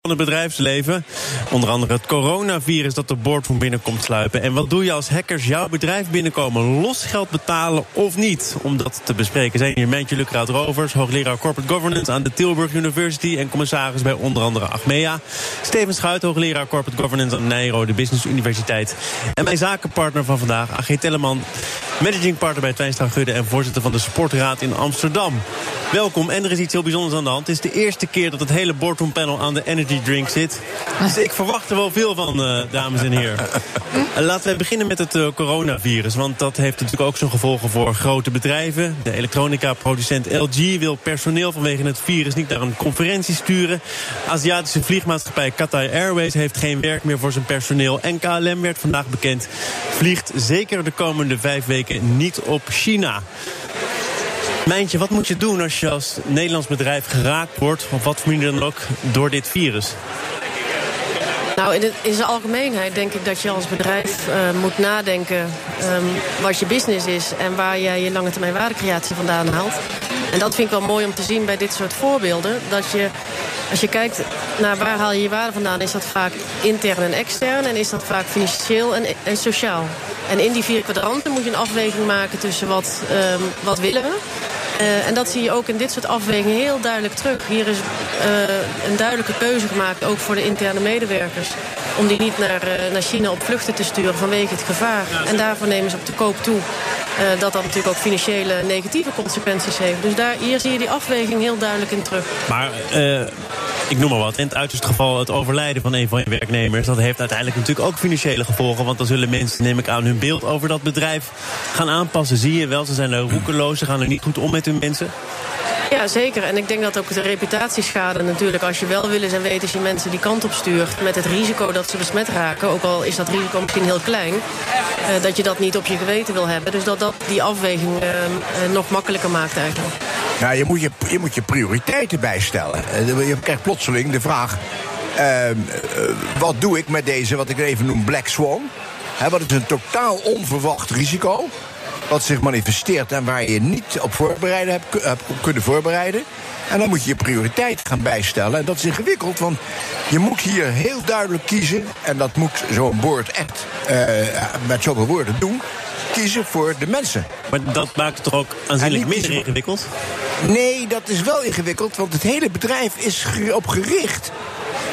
van het bedrijfsleven. Onder andere het coronavirus dat de boardroom binnenkomt sluipen. En wat doe je als hackers jouw bedrijf binnenkomen? Losgeld betalen of niet? Om dat te bespreken zijn hier Mentje Lucraat Rovers... hoogleraar Corporate Governance aan de Tilburg University... en commissaris bij onder andere Achmea. Steven Schuit, hoogleraar Corporate Governance aan Nijro, de Business Universiteit. En mijn zakenpartner van vandaag, AG Telleman... managing partner bij Twijnstra Gudde... en voorzitter van de Sportraad in Amsterdam. Welkom, en er is iets heel bijzonders aan de hand. Het is de eerste keer dat het hele boardroom panel aan de Energy drink zit. Dus ik verwacht er wel veel van, uh, dames en heren. Uh, laten we beginnen met het uh, coronavirus. Want dat heeft natuurlijk ook zijn gevolgen voor grote bedrijven. De elektronica-producent LG wil personeel vanwege het virus niet naar een conferentie sturen. Aziatische vliegmaatschappij Qatar Airways heeft geen werk meer voor zijn personeel. En KLM werd vandaag bekend, vliegt zeker de komende vijf weken niet op China. Mijntje, wat moet je doen als je als Nederlands bedrijf geraakt wordt, op wat voor manier dan ook, door dit virus? Nou, in, in zijn algemeenheid denk ik dat je als bedrijf uh, moet nadenken um, wat je business is en waar jij je lange termijn waardecreatie vandaan haalt. En dat vind ik wel mooi om te zien bij dit soort voorbeelden. Dat je, als je kijkt naar waar haal je je waarde vandaan, is dat vaak intern en extern en is dat vaak financieel en, en sociaal. En in die vier kwadranten moet je een afweging maken tussen wat, um, wat willen we en dat zie je ook in dit soort afwegingen heel duidelijk terug. Hier is uh, een duidelijke keuze gemaakt, ook voor de interne medewerkers... om die niet naar, uh, naar China op vluchten te sturen vanwege het gevaar. En daarvoor nemen ze op de koop toe dat dat natuurlijk ook financiële negatieve consequenties heeft. Dus daar, hier zie je die afweging heel duidelijk in terug. Maar ik noem maar wat. In het uiterste geval het overlijden van een van je werknemers... dat heeft uiteindelijk natuurlijk ook financiële gevolgen. Want dan zullen mensen, neem ik aan, hun beeld over dat bedrijf gaan aanpassen. Zie je wel, ze zijn roekeloos, ze gaan er niet goed om met hun mensen. Ja, zeker. En ik denk dat ook de reputatieschade natuurlijk... als je wel willen en als je mensen die kant op stuurt... met het risico dat ze besmet raken... ook al is dat risico misschien heel klein... Uh, dat je dat niet op je geweten wil hebben. Dus dat dat die afweging uh, uh, nog makkelijker maakt eigenlijk. Ja, je moet je, je, moet je prioriteiten bijstellen. Je krijgt plotseling de vraag... Ehm, wat doe ik met deze, wat ik even noem, Black Swan... Wat is een totaal onverwacht risico wat zich manifesteert en waar je niet op voorbereiden hebt, hebt kunnen voorbereiden. En dan moet je je prioriteit gaan bijstellen. En dat is ingewikkeld, want je moet hier heel duidelijk kiezen. En dat moet zo'n boord echt uh, met zoveel woorden doen. Kiezen voor de mensen. Maar dat maakt het toch ook aanzienlijk minder ingewikkeld? Nee, dat is wel ingewikkeld, want het hele bedrijf is op gericht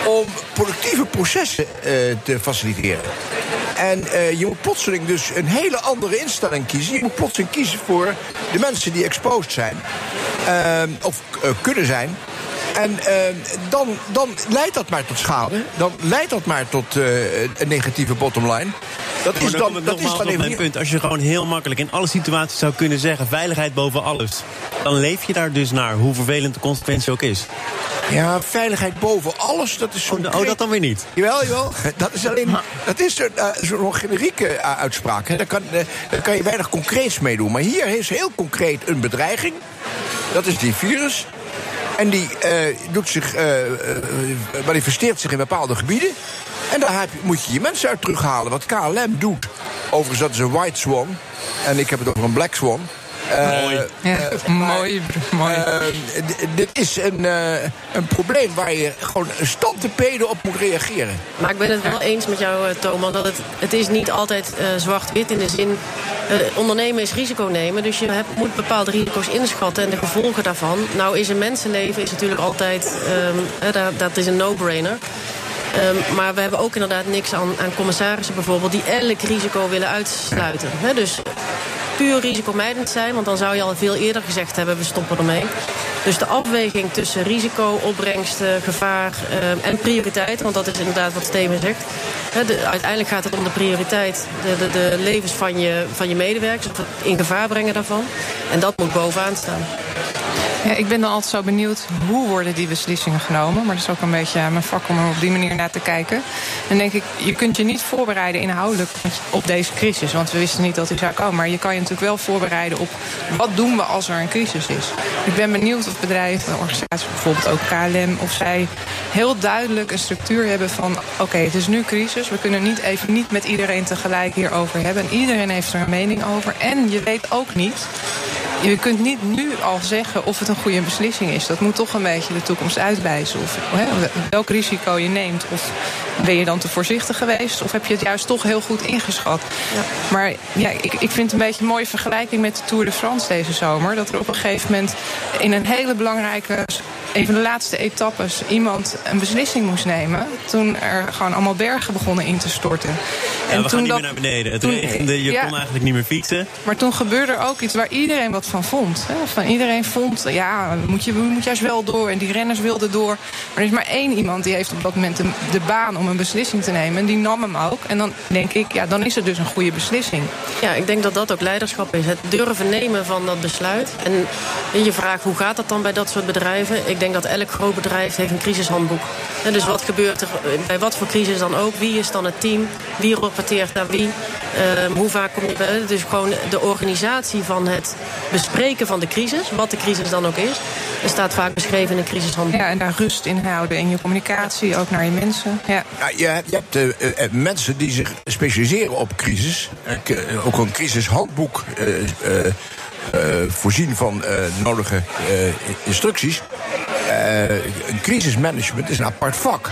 om productieve processen uh, te faciliteren. En uh, je moet plotseling dus een hele andere instelling kiezen. Je moet plotseling kiezen voor de mensen die exposed zijn. Uh, of kunnen zijn. En dan, dan leidt dat maar tot schade. Dan leidt dat maar tot een negatieve bottomline. Dat is dan, dat is dan mijn punt. Als je gewoon heel makkelijk in alle situaties zou kunnen zeggen... veiligheid boven alles, dan leef je daar dus naar... hoe vervelend de consequentie ook is. Ja, veiligheid boven alles, dat is zo'n... Oh, oh, dat dan weer niet? Jawel, jawel. Dat is alleen... Dat is zo'n uh, zo generieke uh, uitspraak. Hè. Daar, kan, uh, daar kan je weinig concreets mee doen. Maar hier is heel concreet een bedreiging. Dat is die virus. En die doet zich, manifesteert zich in bepaalde gebieden. En daar heb, moet je je mensen uit terughalen. Wat KLM doet, overigens dat is een white swan. En ik heb het over een black swan. Uh, mooi. Ja, uh, mooi. mooi. Uh, dit is een, een probleem waar je gewoon stantepeden op moet reageren. Maar ik ben het wel eens met jou, Thomas, dat het, het is niet altijd zwart-wit in de zin... ondernemen is risico nemen, dus je hebt, moet bepaalde risico's inschatten... en de gevolgen daarvan. Nou is een mensenleven is natuurlijk altijd... Um, dat, dat is een no-brainer. Um, maar we hebben ook inderdaad niks aan, aan commissarissen bijvoorbeeld... die elk risico willen uitsluiten. Dus puur risicomijdend zijn. Want dan zou je al veel eerder gezegd hebben, we stoppen ermee. Dus de afweging tussen risico, opbrengsten, gevaar uh, en prioriteit... want dat is inderdaad wat Steven zegt. Uiteindelijk gaat het om de prioriteit, de, de, de levens van je, van je medewerkers... het in gevaar brengen daarvan. En dat moet bovenaan staan. Ja, ik ben dan altijd zo benieuwd hoe worden die beslissingen genomen. Maar dat is ook een beetje mijn vak om er op die manier naar te kijken. Dan denk ik, je kunt je niet voorbereiden inhoudelijk op deze crisis. Want we wisten niet dat die zou komen. Maar je kan je natuurlijk wel voorbereiden op wat doen we als er een crisis is. Ik ben benieuwd of bedrijven, organisaties, bijvoorbeeld ook KLM, of zij heel duidelijk een structuur hebben van oké, het is nu crisis. We kunnen niet even niet met iedereen tegelijk hierover hebben. En iedereen heeft er een mening over. En je weet ook niet je kunt niet nu al zeggen of het een goede beslissing is. Dat moet toch een beetje de toekomst uitwijzen. Of hè, welk risico je neemt. Of ben je dan te voorzichtig geweest? Of heb je het juist toch heel goed ingeschat? Ja. Maar ja, ik, ik vind het een beetje een mooie vergelijking met de Tour de France deze zomer. Dat er op een gegeven moment in een hele belangrijke een van de laatste etappes iemand een beslissing moest nemen. Toen er gewoon allemaal bergen begonnen in te storten. Ja, en we toen niet dat, meer naar beneden. Het regende, je kon eigenlijk niet meer fietsen. Maar toen gebeurde er ook iets waar iedereen wat van vond. Hè? Van iedereen vond, ja, moet je, moet juist wel door. En die renners wilden door. Maar er is maar één iemand die heeft op dat moment de, de baan om een beslissing te nemen. En die nam hem ook. En dan denk ik, ja, dan is het dus een goede beslissing. Ja, ik denk dat dat ook leiderschap is. Het durven nemen van dat besluit. En je vraagt, hoe gaat dat dan bij dat soort bedrijven? Ik denk dat elk groot bedrijf heeft een crisishandboek. En dus wat gebeurt er bij wat voor crisis dan ook? Wie is dan het team? Wie rapporteert naar wie? Ehm, hoe vaak kom je bij? Dus gewoon de organisatie van het bespreken van de crisis, wat de crisis dan ook is, er staat vaak beschreven in een crisishandboek. Ja, en daar rust in houden in je communicatie, ook naar je mensen. Ja. ja je, hebt, je hebt uh, uh, mensen die zich specialiseren op crisis. Uh, ook een crisishandboek voorzien van nodige instructies. een crisismanagement is een apart vak.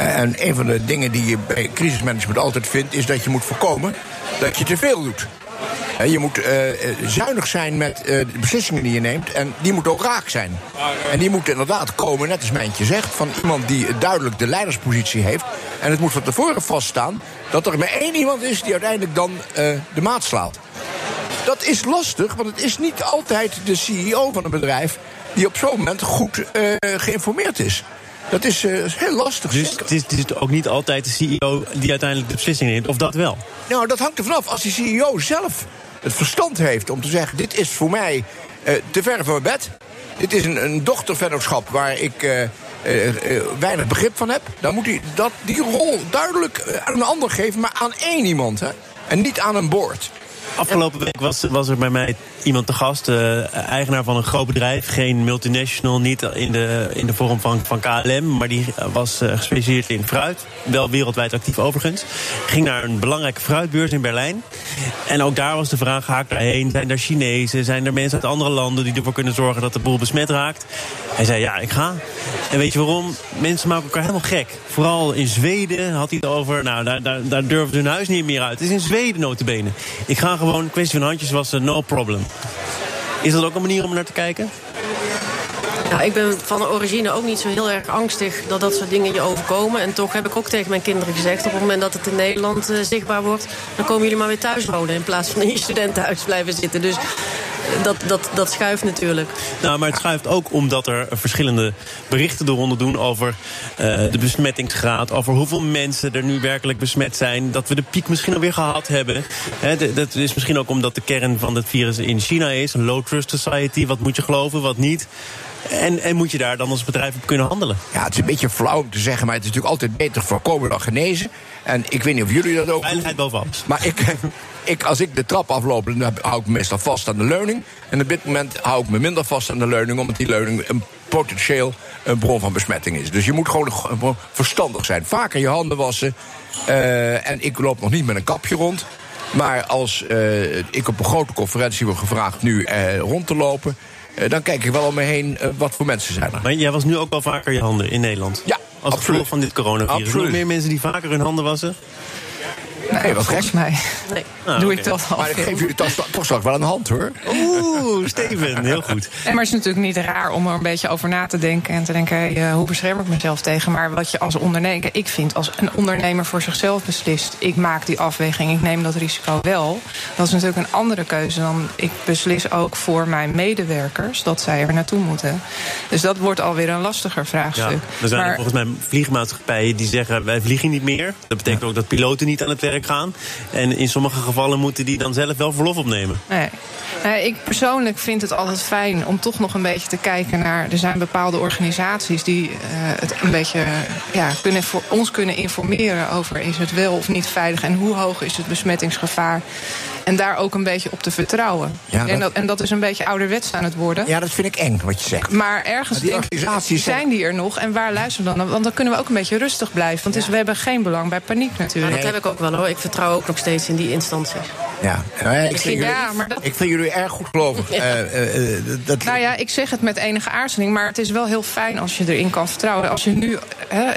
En een van de dingen die je bij crisismanagement altijd vindt, is dat je moet voorkomen dat je te veel doet. Je moet uh, zuinig zijn met uh, de beslissingen die je neemt. En die moeten ook raak zijn. En die moeten inderdaad komen, net als Mijntje zegt, van iemand die duidelijk de leiderspositie heeft. En het moet van tevoren vaststaan dat er maar één iemand is die uiteindelijk dan de maat slaat. Dat is lastig, want het is niet altijd de CEO van een bedrijf die op zo'n moment goed geïnformeerd is. Dat is uh, heel lastig. Dus het is, het is, ook niet altijd de CEO die uiteindelijk de beslissing neemt, of dat wel? Nou, dat hangt er vanaf. Als die CEO zelf het verstand heeft om te zeggen: dit is voor mij uh, te ver van mijn bed. Dit is een, een dochtervennootschap waar ik uh, uh, weinig begrip van heb. Dan moet hij dat, die rol duidelijk aan een ander geven, maar aan één iemand. Hè? En niet aan een board. Afgelopen week was, was er bij mij iemand te gast, uh, eigenaar van een groot bedrijf. Geen multinational, niet in de, in de vorm van, van KLM, maar die was uh, gespecialiseerd in fruit. Wel wereldwijd actief overigens. Ging naar een belangrijke fruitbeurs in Berlijn. En ook daar was de vraag, haak daarheen? Zijn er Chinezen? Zijn er mensen uit andere landen die ervoor kunnen zorgen dat de boel besmet raakt? Hij zei, ja, ik ga. En weet je waarom? Mensen maken elkaar helemaal gek. Vooral in Zweden had hij het over, nou, daar, daar, daar durven ze hun huis niet meer uit. Het is in Zweden notabene. Ik ga gewoon, kwestie van handjes was no problem. Is dat ook een manier om naar te kijken? Nou, ik ben van origine ook niet zo heel erg angstig dat dat soort dingen je overkomen. En toch heb ik ook tegen mijn kinderen gezegd... op het moment dat het in Nederland uh, zichtbaar wordt... dan komen jullie maar weer thuis wonen in plaats van in je studentenhuis blijven zitten. Dus dat, dat, dat schuift natuurlijk. Nou, maar het schuift ook omdat er verschillende berichten de ronde doen over uh, de besmettingsgraad. Over hoeveel mensen er nu werkelijk besmet zijn. Dat we de piek misschien alweer gehad hebben. He, dat is misschien ook omdat de kern van het virus in China is. Een low trust society. Wat moet je geloven, wat niet? En, en, moet je daar dan als bedrijf op kunnen handelen? Ja, het is een beetje flauw om te zeggen, maar het is natuurlijk altijd beter voorkomen dan genezen. En ik weet niet of jullie dat ook Veiligheid bovenop. Maar ik, ik, als ik de trap afloop, dan hou ik me meestal vast aan de leuning. En op dit moment hou ik me minder vast aan de leuning, omdat die leuning een potentieel een bron van besmetting is. Dus je moet gewoon verstandig zijn. Vaker je handen wassen. Uh, en ik loop nog niet met een kapje rond. Maar als uh, ik op een grote conferentie word gevraagd nu uh, rond te lopen... dan kijk ik wel om me heen wat voor mensen zijn er. Maar jij was nu ook wel vaker je handen in Nederland? Ja, Als gevolg van dit coronavirus. Absoluut. Nog meer mensen die vaker hun handen wassen? Nee, wat volgens mij nee. Ah, doe ik toch al. Maar ik geef jullie toch, toch straks wel een hand hoor. Oeh, Steven, heel goed. En maar het is natuurlijk niet raar om er een beetje over na te denken. En te denken, hey, hoe bescherm ik mezelf tegen? Maar wat je als ondernemer, ik vind als een ondernemer voor zichzelf beslist. Ik maak die afweging, ik neem dat risico wel. Dat is natuurlijk een andere keuze dan ik beslis ook voor mijn medewerkers dat zij er naartoe moeten. Dus dat wordt alweer een lastiger vraagstuk. Ja, er zijn maar, volgens mij vliegmaatschappijen die zeggen wij vliegen niet meer. Dat betekent ook dat piloten niet aan het werk gaan. En in sommige gevallen moeten die dan zelf wel verlof opnemen. Nee. Uh, ik persoonlijk vind het altijd fijn om toch nog een beetje te kijken naar. Er zijn bepaalde organisaties die uh, het een beetje ja, kunnen voor ons kunnen informeren over is het wel of niet veilig en hoe hoog is het besmettingsgevaar. En daar ook een beetje op te vertrouwen. Ja, en, dat, en dat is een beetje ouderwets aan het worden. Ja, dat vind ik eng wat je zegt. Maar ergens die organisaties zijn die er nog. En waar luisteren we dan? Want dan kunnen we ook een beetje rustig blijven. Want ja. is, we hebben geen belang bij paniek natuurlijk. Nee. Dat heb ik ook wel hoor. Ik vertrouw ook nog steeds in die instanties. Ja, ja ik, vind jullie, ja, maar dat... ik vind jullie erg goed gelovig. Ja. Uh, uh, dat... Nou ja, ik zeg het met enige aarzeling. Maar het is wel heel fijn als je erin kan vertrouwen. Als je nu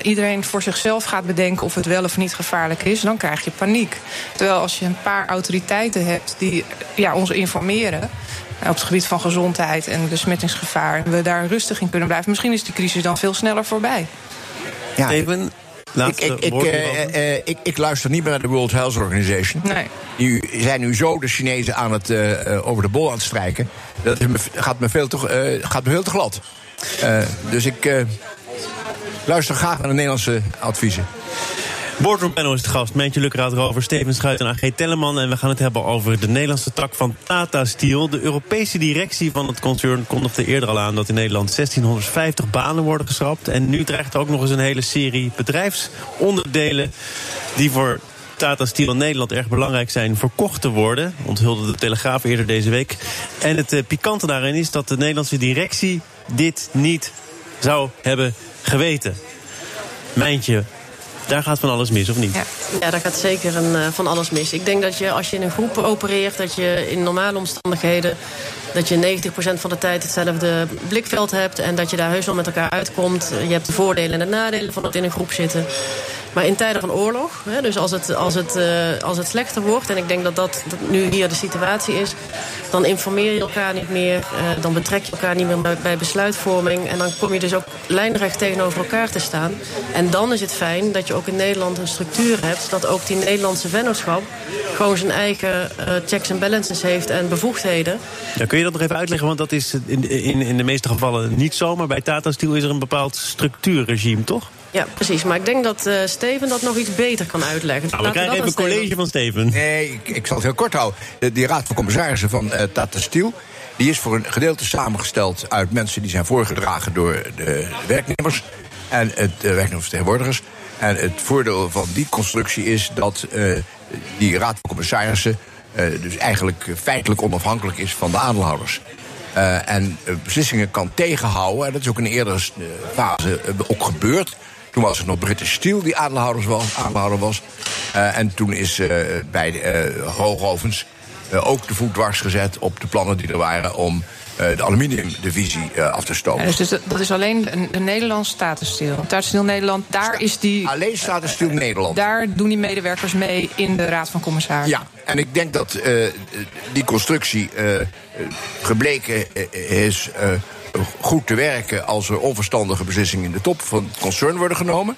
iedereen voor zichzelf gaat bedenken of het wel of niet gevaarlijk is, dan krijg je paniek. Terwijl als je een paar autoriteiten hebt die ja, ons informeren op het gebied van gezondheid en besmettingsgevaar. En we daar rustig in kunnen blijven. Misschien is de crisis dan veel sneller voorbij. Ja, Even, ik, ik, ik, uh, uh, ik, ik, luister niet meer naar de World Health Organization. Nee. Die zijn nu zo de Chinezen aan het, uh, over de bol aan het strijken. Dat gaat me veel te, gaat me veel te glad. dus ik luister graag naar de Nederlandse adviezen. Boardroom Panel is de gast. Mentje Lukkeraad over Steven Schuit en AG Telleman. En we gaan het hebben over de Nederlandse tak van Tata Steel. De Europese directie van het concern kondigde eerder al aan... dat in Nederland 1650 banen worden geschrapt. En nu dreigt ook nog eens een hele serie bedrijfsonderdelen... die voor Tata Steel in Nederland erg belangrijk zijn verkocht te worden. Onthulde de Telegraaf eerder deze week. En het uh, pikante daarin is dat de Nederlandse directie dit niet zou hebben geweten. Mijntje, daar gaat van alles mis, of niet? Ja, daar gaat zeker een, uh, van alles mis. Ik denk dat je als je in een groep opereert... dat je in normale omstandigheden... dat je 90% van de tijd hetzelfde blikveld hebt... en dat je daar heus wel met elkaar uitkomt. Je hebt de voordelen en de nadelen van het in een groep zitten. Maar in tijden van oorlog, hè, dus als het, als, het, uh, als het slechter wordt... en ik denk dat dat, dat nu hier de situatie is... dan informeer je elkaar niet meer, uh, dan betrek je elkaar niet meer bij, bij, besluitvorming... en dan kom je dus ook lijnrecht tegenover elkaar te staan. En dan is het fijn dat je ook in Nederland een structuur hebt... dat ook die Nederlandse vennootschap gewoon zijn eigen uh, checks en balances heeft en bevoegdheden. Ja, kun je dat nog even uitleggen? Want dat is in, in, in de meeste gevallen niet zo... maar bij Tata Steel is er een bepaald structuurregime, toch? Ja, precies. Maar ik denk dat uh, Steven dat nog iets beter kan uitleggen. Nou, we krijgen even een college van Steven. Nee, ik, ik, zal het heel kort houden. De, die raad van commissarissen van uh, Tata Steel... die is voor een gedeelte samengesteld uit mensen... die zijn voorgedragen door de werknemers en het uh, werknemersvertegenwoordigers. En het voordeel van die constructie is dat die raad van commissarissen... dus eigenlijk feitelijk onafhankelijk is van de aandeelhouders. Uh, en beslissingen kan tegenhouden. En dat is ook in een eerdere fase ook gebeurd. Toen was het nog British Steel die aandeelhouder was. Aandeelhouder was. Uh, en toen is uh, bij de, uh, Hoogovens ook de voet dwars gezet op de plannen die er waren om de aluminiumdivisie af te stoken. Ja, dus dat is alleen een, een Nederlands Statensteel. Statensteel Nederland, daar is die... Alleen Statensteel Nederland. Daar doen die medewerkers mee in de Raad van Commissarissen. Ja, en ik denk dat die constructie gebleken is goed te werken als er onverstandige beslissingen in de top van het concern worden genomen.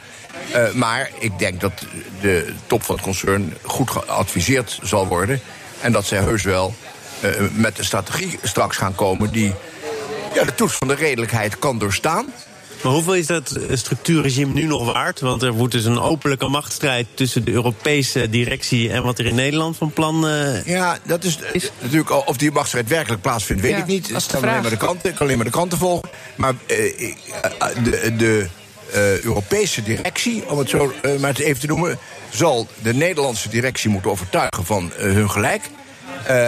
Uh, maar ik denk dat de top van het concern goed geadviseerd zal worden. En dat zij heus wel uh, met een strategie straks gaan komen die ja, de toets van de redelijkheid kan doorstaan. Maar hoeveel is dat structuurregime nu nog waard? Want er wordt dus een openlijke machtsstrijd tussen de Europese directie en wat er in Nederland van plan uh, Ja, dat is, is, natuurlijk of die machtsstrijd werkelijk plaatsvindt, weet ja, ik niet. Ik kan alleen maar de kranten, ik kan alleen maar de kranten volgen. Maar uh, de, de uh, Europese directie, om het zo uh, maar even te noemen, zal de Nederlandse directie moeten overtuigen van uh, hun gelijk.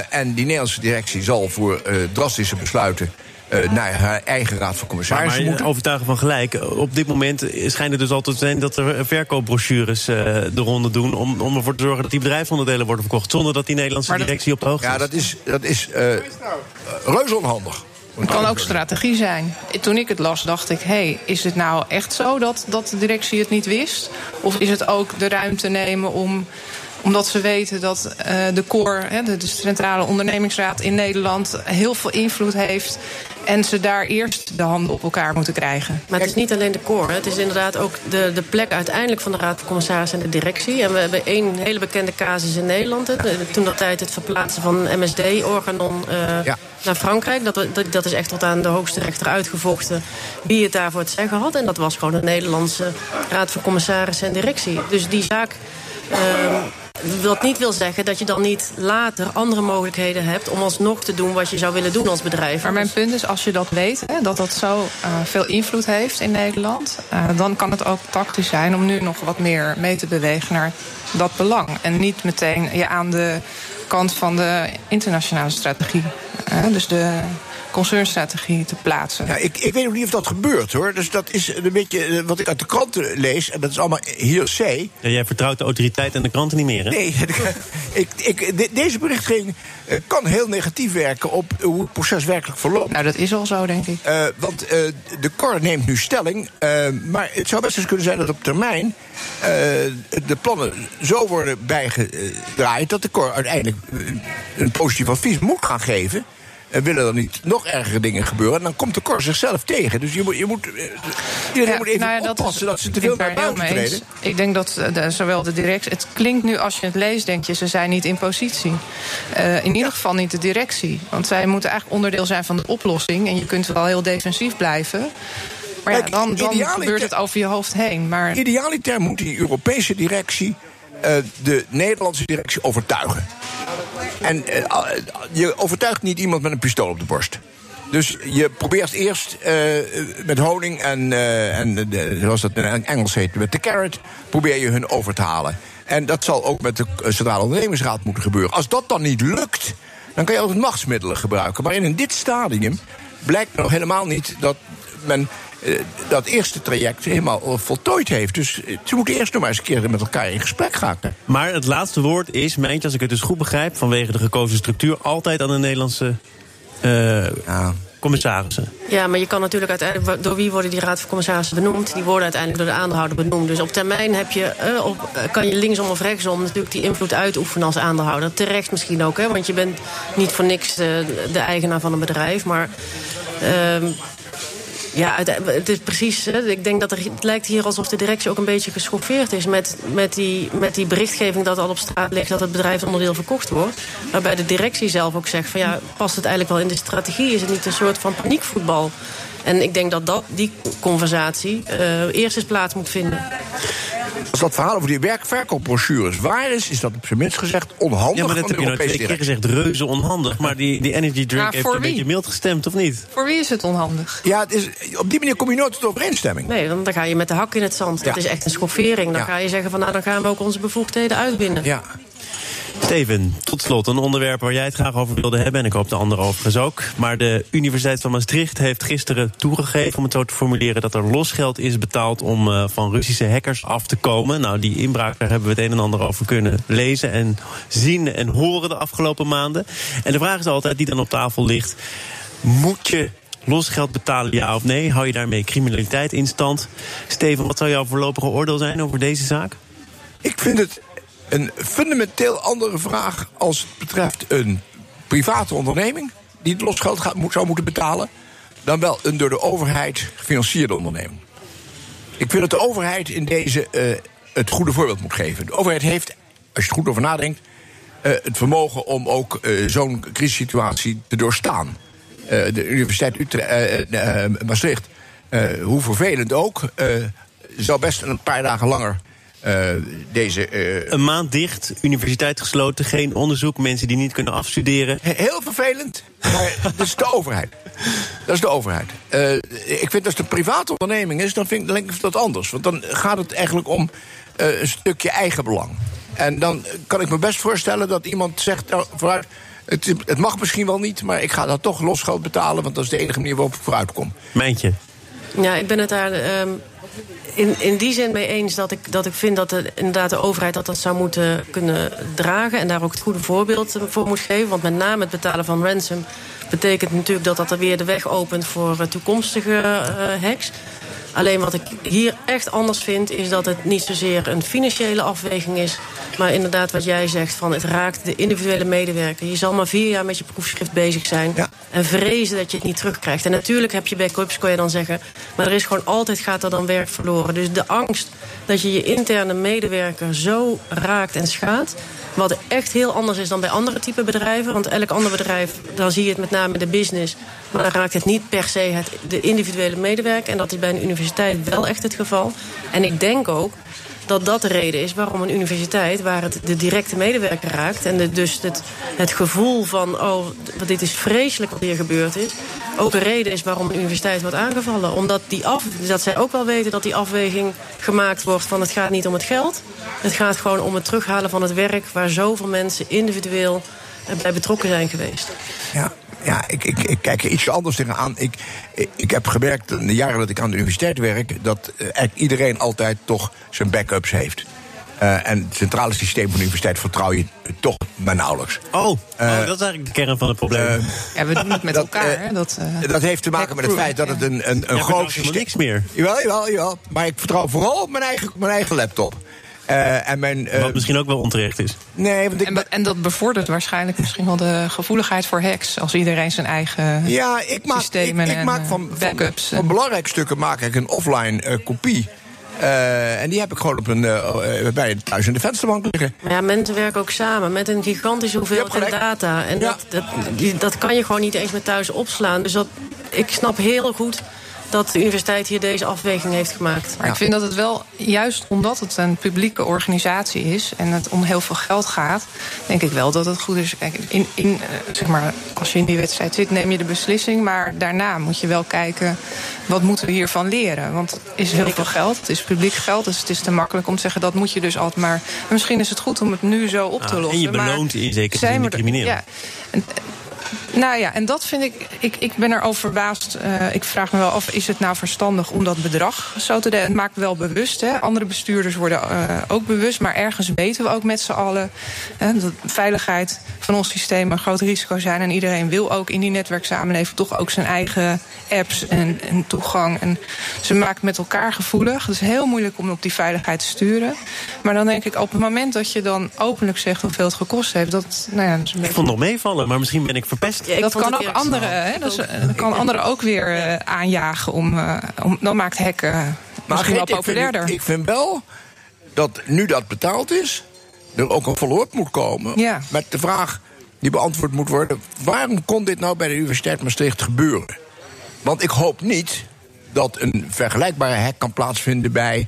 en die Nederlandse directie zal voor drastische besluiten uh, naar haar eigen raad van commissarissen maar, maar overtuigen van gelijk. Op dit moment schijnt het dus altijd te zijn dat er verkoopbrochures uh, de ronde doen... Om, om ervoor te zorgen dat die bedrijfsonderdelen worden verkocht... zonder dat die Nederlandse directie op de hoogte is. Ja, dat is, dat is uh, reus onhandig. Het kan ook strategie zijn. Toen ik het las, dacht ik: hé, hey, is het nou echt zo dat, dat de directie het niet wist? Of is het ook de ruimte nemen om omdat ze weten dat uh, de CORE, de, de Centrale Ondernemingsraad in Nederland, heel veel invloed heeft. En ze daar eerst de handen op elkaar moeten krijgen. Maar het is niet alleen de core. Het is inderdaad ook de, de plek uiteindelijk van de Raad van Commissarissen en de directie. En we hebben één hele bekende casus in Nederland. Toen dat tijd het verplaatsen van MSD-organon uh, ja. naar Frankrijk. Dat, dat, dat, is echt tot aan de hoogste rechter uitgevochten wie het daarvoor het zeggen had. En dat was gewoon de Nederlandse Raad van Commissarissen en directie. Dus die zaak... Uh, wat niet wil zeggen dat je dan niet later andere mogelijkheden hebt om alsnog te doen wat je zou willen doen als bedrijf. Maar mijn punt is, als je dat weet, hè, dat dat zo uh, veel invloed heeft in Nederland, uh, dan kan het ook tactisch zijn om nu nog wat meer mee te bewegen naar dat belang. En niet meteen je aan de kant van de internationale strategie. Dus de concernstrategie te plaatsen. Ja, ik, ik weet nog niet of dat gebeurt hoor. Dus dat is een beetje eh, wat ik uit de kranten lees. En dat is allemaal hearsay. Ja, jij vertrouwt de autoriteit en de kranten niet meer, hè? Nee, ik, ik, de, deze berichtgeving uh, kan heel negatief werken op hoe het proces werkelijk verloopt. Nou, dat is al zo, denk ik. Uh, want de Cor neemt nu stelling. maar het zou best eens kunnen zijn dat op termijn de plannen zo worden bijgedraaid dat de Cor uiteindelijk een positief advies moet gaan geven. En willen er niet nog ergere dingen gebeuren, dan komt de Cor zichzelf tegen. Dus je moet, je moet, eh, iedereen ja, moet even nou ja, oppassen dat, dat ze te veel naar buiten treden. Ik denk dat de, zowel de directie... Het klinkt nu, als je het leest, denk je... ze zijn niet in positie. Uh, in ieder geval niet de directie. Want zij moeten eigenlijk onderdeel zijn van de oplossing. En je kunt wel heel defensief blijven... Maar ja, dan, dan gebeurt het over je hoofd heen. Maar... Idealiter moet die Europese directie uh, de Nederlandse directie overtuigen. En uh, je overtuigt niet iemand met een pistool op de borst. Dus je probeert eerst uh, met honing en, en zoals dat in Engels heet, met de carrot, probeer je hun over te halen. En dat zal ook met de Centrale Ondernemingsraad moeten gebeuren. Als dat dan niet lukt, dan kan je altijd machtsmiddelen gebruiken. Maar in dit stadium blijkt nog helemaal niet dat men dat eerste traject helemaal uh, voltooid heeft. Dus uh, ze moeten eerst nog maar eens een keer met elkaar in gesprek gaan. Maar het laatste woord is, meentje, als ik het dus goed begrijp... vanwege de gekozen structuur, altijd aan de Nederlandse ja. commissarissen. Ja, maar je kan natuurlijk uiteindelijk... door wie worden die raad van commissarissen benoemd? Die worden uiteindelijk door de aandeelhouder benoemd. Dus op termijn heb je, op, kan je linksom of rechtsom... natuurlijk die invloed uitoefenen als aandeelhouder. Terecht misschien ook, hè, want je bent niet voor niks de eigenaar van een bedrijf. Maar... Uh, ja, het is precies. Ik denk dat het lijkt hier alsof de directie ook een beetje geschoffeerd is met, met, die, met die berichtgeving dat al op straat ligt dat het bedrijf onderdeel verkocht wordt. Waarbij de directie zelf ook zegt van ja, past het eigenlijk wel in de strategie? Is het niet een soort van paniekvoetbal? En ik denk dat, dat die conversatie uh, eerst eens plaats moet vinden. Als dat verhaal over die werkverkoopbrochures waar is, is dat op zijn minst gezegd onhandig. Ja, maar dat heb je nou twee keer gezegd, reuze onhandig. Maar die, die energy drink nou, heeft een beetje mild gestemd, of niet? Voor wie is het onhandig? Ja, het is, op die manier kom je nooit tot overeenstemming. Nee, dan ga je met de hak in het zand. Dat is echt een schoffering. Dan ga je zeggen van nou, dan gaan we ook onze bevoegdheden uitbinden. Ja. Steven, tot slot een onderwerp waar jij het graag over wilde hebben... en ik hoop de anderen overigens ook. Maar de Universiteit van Maastricht heeft gisteren toegegeven... om het zo te formuleren dat er losgeld is betaald... om uh, van Russische hackers af te komen. Nou, die inbraak, daar hebben we het een en ander over kunnen lezen... en zien en horen de afgelopen maanden. En de vraag is altijd, die dan op tafel ligt... moet je losgeld betalen, ja of nee? Hou je daarmee criminaliteit in stand? Steven, wat zou jouw voorlopige oordeel zijn over deze zaak? Ik vind het een fundamenteel andere vraag als het betreft een private onderneming die het losgeld gaat, zou moeten betalen, dan wel een door de overheid gefinancierde onderneming. Ik vind dat de overheid in deze uh, het goede voorbeeld moet geven. De overheid heeft, als je er goed over nadenkt, uh, het vermogen om ook uh, zo'n crisissituatie te doorstaan. de Universiteit Utrecht, Maastricht, hoe vervelend ook, zou best een paar dagen langer uh, deze. Uh, een maand dicht, universiteit gesloten, geen onderzoek, mensen die niet kunnen afstuderen. Heel vervelend, maar dat is de overheid. Dat is de overheid. Uh, ik vind als het een private onderneming is, dan vind ik, dan denk ik dat anders. Want dan gaat het eigenlijk om een stukje eigenbelang. En dan kan ik me best voorstellen dat iemand zegt: nou, vooruit. Het, het, mag misschien wel niet, maar ik ga dat toch losgeld betalen, want dat is de enige manier waarop ik vooruit kom. Mijntje. Ja, ik ben het daar. Um in, in die zin mee eens dat ik, dat ik vind dat de, inderdaad de overheid dat, dat zou moeten kunnen dragen. En daar ook het goede voorbeeld voor moet geven. Want met name het betalen van ransom betekent natuurlijk dat dat er weer de weg opent voor eh, toekomstige uh, hacks. Alleen wat ik hier echt anders vind, is dat het niet zozeer een financiële afweging is. Maar inderdaad, wat jij zegt, van het raakt de individuele medewerker. Je zal maar vier jaar met je proefschrift bezig zijn. En vrezen dat je het niet terugkrijgt. En natuurlijk heb je backups, kon je dan zeggen. Maar er is gewoon altijd gaat er dan werk verloren. Dus de angst dat je je interne medewerker zo raakt en schaadt. Wat echt heel anders is dan bij andere type bedrijven. Want elk ander bedrijf, dan zie je het met name de business. Maar dan raakt het niet per se het, de individuele medewerker. En dat is bij een universiteit wel echt het geval. En ik denk ook dat dat de reden is waarom een universiteit, waar het de directe medewerker raakt. en de, dus het, het gevoel van: oh, dit is vreselijk wat hier gebeurd is. ook een reden is waarom een universiteit wordt aangevallen. Omdat die af, dat zij ook wel weten dat die afweging gemaakt wordt van: het gaat niet om het geld. Het gaat gewoon om het terughalen van het werk waar zoveel mensen individueel bij betrokken zijn geweest. Ja, ja, ik, ik, ik kijk er iets anders tegenaan. Ik, ik, ik heb gemerkt in de jaren dat ik aan de universiteit werk... dat eh, eigenlijk iedereen altijd toch zijn backups heeft. Uh, en het centrale systeem van de universiteit vertrouw je toch maar nauwelijks. Oh, oh uh, dat is eigenlijk de kern van het probleem. Uh, ja, we doen het met dat, elkaar. Hè? Dat, dat heeft te maken met het feit dat het een, een, een ja, groot systeem... niks meer. Jawel, jawel, jawel. Maar ik vertrouw vooral op mijn eigen, mijn eigen laptop. Uh, en mijn, uh, Wat misschien ook wel onterecht is. Nee, want ik en, en, dat bevordert waarschijnlijk misschien wel de gevoeligheid voor hacks. Als iedereen zijn eigen ja, ik maak, systemen ik, ik en maak van, backups. Van, van belangrijke stukken maak ik een offline uh, kopie. Uh, en die heb ik gewoon op een, uh, bij thuis in de vensterbank liggen. Maar ja, mensen werken ook samen met een gigantische hoeveelheid data. En ja. dat, dat kan je gewoon niet eens met thuis opslaan. Dus dat, ik snap heel goed dat de universiteit hier deze afweging heeft gemaakt. Maar ik vind dat het wel, juist omdat het een publieke organisatie is en het om heel veel geld gaat, denk ik wel dat het goed is. Kijk, in, in, zeg maar, als je in die wedstrijd zit, neem je de beslissing. Maar daarna moet je wel kijken, wat moeten we hiervan leren? Want het is heel veel geld, het is publiek geld, dus het is te makkelijk om te zeggen dat moet je dus altijd maar. misschien is het goed om het nu zo op te ah, lossen. En je beloont in zekere zin de crimineel. Ja, en, nou ja, en dat vind ik. Ik, ik ben erover verbaasd. Uh, ik vraag me wel af: is het nou verstandig om dat bedrag zo te delen? Het maakt wel bewust. Hè? Andere bestuurders worden uh, ook bewust. Maar ergens weten we ook met z'n allen hè, dat veiligheid van ons systeem een groot risico zijn. En iedereen wil ook in die netwerksamenleving toch ook zijn eigen apps en, toegang. En ze maken met elkaar gevoelig. Het is heel moeilijk om op die veiligheid te sturen. Maar dan denk ik op het moment dat je dan openlijk zegt hoeveel het gekost heeft. Dat, nou ja, dat ik vond het nog meevallen, maar misschien ben ik verpest. Ja, dat kan ook anderen, hè, dat, dat kan anderen ook weer uh, aanjagen om, uh, om. Dan maakt hacken uh, misschien wel populairder. Ik vind, ik vind wel dat nu dat betaald is, er ook een follow-up moet komen. Ja. Met de vraag die beantwoord moet worden: waarom kon dit nou bij de Universiteit Maastricht gebeuren? Want ik hoop niet dat een vergelijkbare hack kan plaatsvinden bij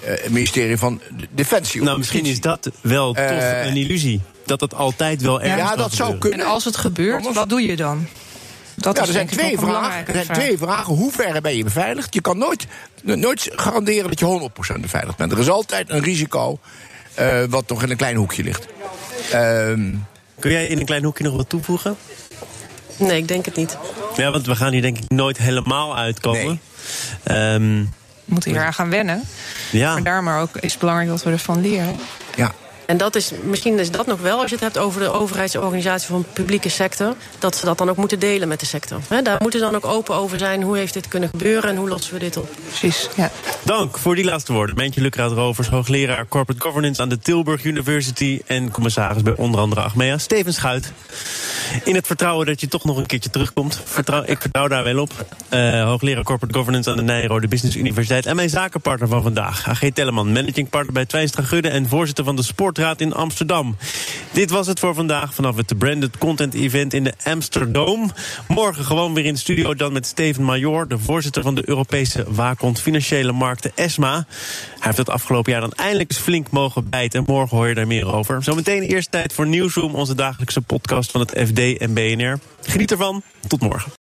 het ministerie van Defensie. Nou, misschien is dat wel toch een illusie dat het altijd wel ergens Ja, dat zou kunnen. En als het gebeurt, wat doe je dan? Dat ja, er zijn, twee vragen, er zijn twee vragen. Hoe ver ben je beveiligd? Je kan nooit, nooit garanderen dat je 100% beveiligd bent. Er is altijd een risico uh, wat nog in een klein hoekje ligt. Uh, Kun jij in een klein hoekje nog wat toevoegen? Nee, ik denk het niet. Ja, want we gaan hier denk ik nooit helemaal uitkomen. Nee. Um, we moeten hier aan gaan wennen. Ja. Maar daarom ook is het belangrijk dat we ervan leren. Ja, en dat is, misschien is dat nog wel, als je het hebt over de overheidsorganisatie van de publieke sector, dat ze dat dan ook moeten delen met de sector. He, daar moeten ze dan ook open over zijn. Hoe heeft dit kunnen gebeuren en hoe lossen we dit op? Precies, ja. Dank voor die laatste woorden. Mentje Lukraat Rovers, hoogleraar Corporate Governance aan de Tilburg University en commissaris bij onder andere Achmea, Steven Schuit. In het vertrouwen dat je toch nog een keertje terugkomt. Vertrouw, ik vertrouw daar wel op. Uh, hoogleraar Corporate Governance aan de Nijrode Business Universiteit. En mijn zakenpartner van vandaag, AG Telleman, managing partner bij Twijnstra Gudde en voorzitter van de Sportraad in Amsterdam. Dit was het voor vandaag vanaf het Branded Content Event in de Amsterdam. Morgen gewoon weer in de studio dan met Steven Major, de voorzitter van de Europese Waakhond Financiële Markten, ESMA. Hij heeft het afgelopen jaar dan eindelijk eens flink mogen bijten. Morgen hoor je daar meer over. Zometeen eerst tijd voor Nieuwsroom, onze dagelijkse podcast van het FD en BNR. Geniet ervan. Tot morgen.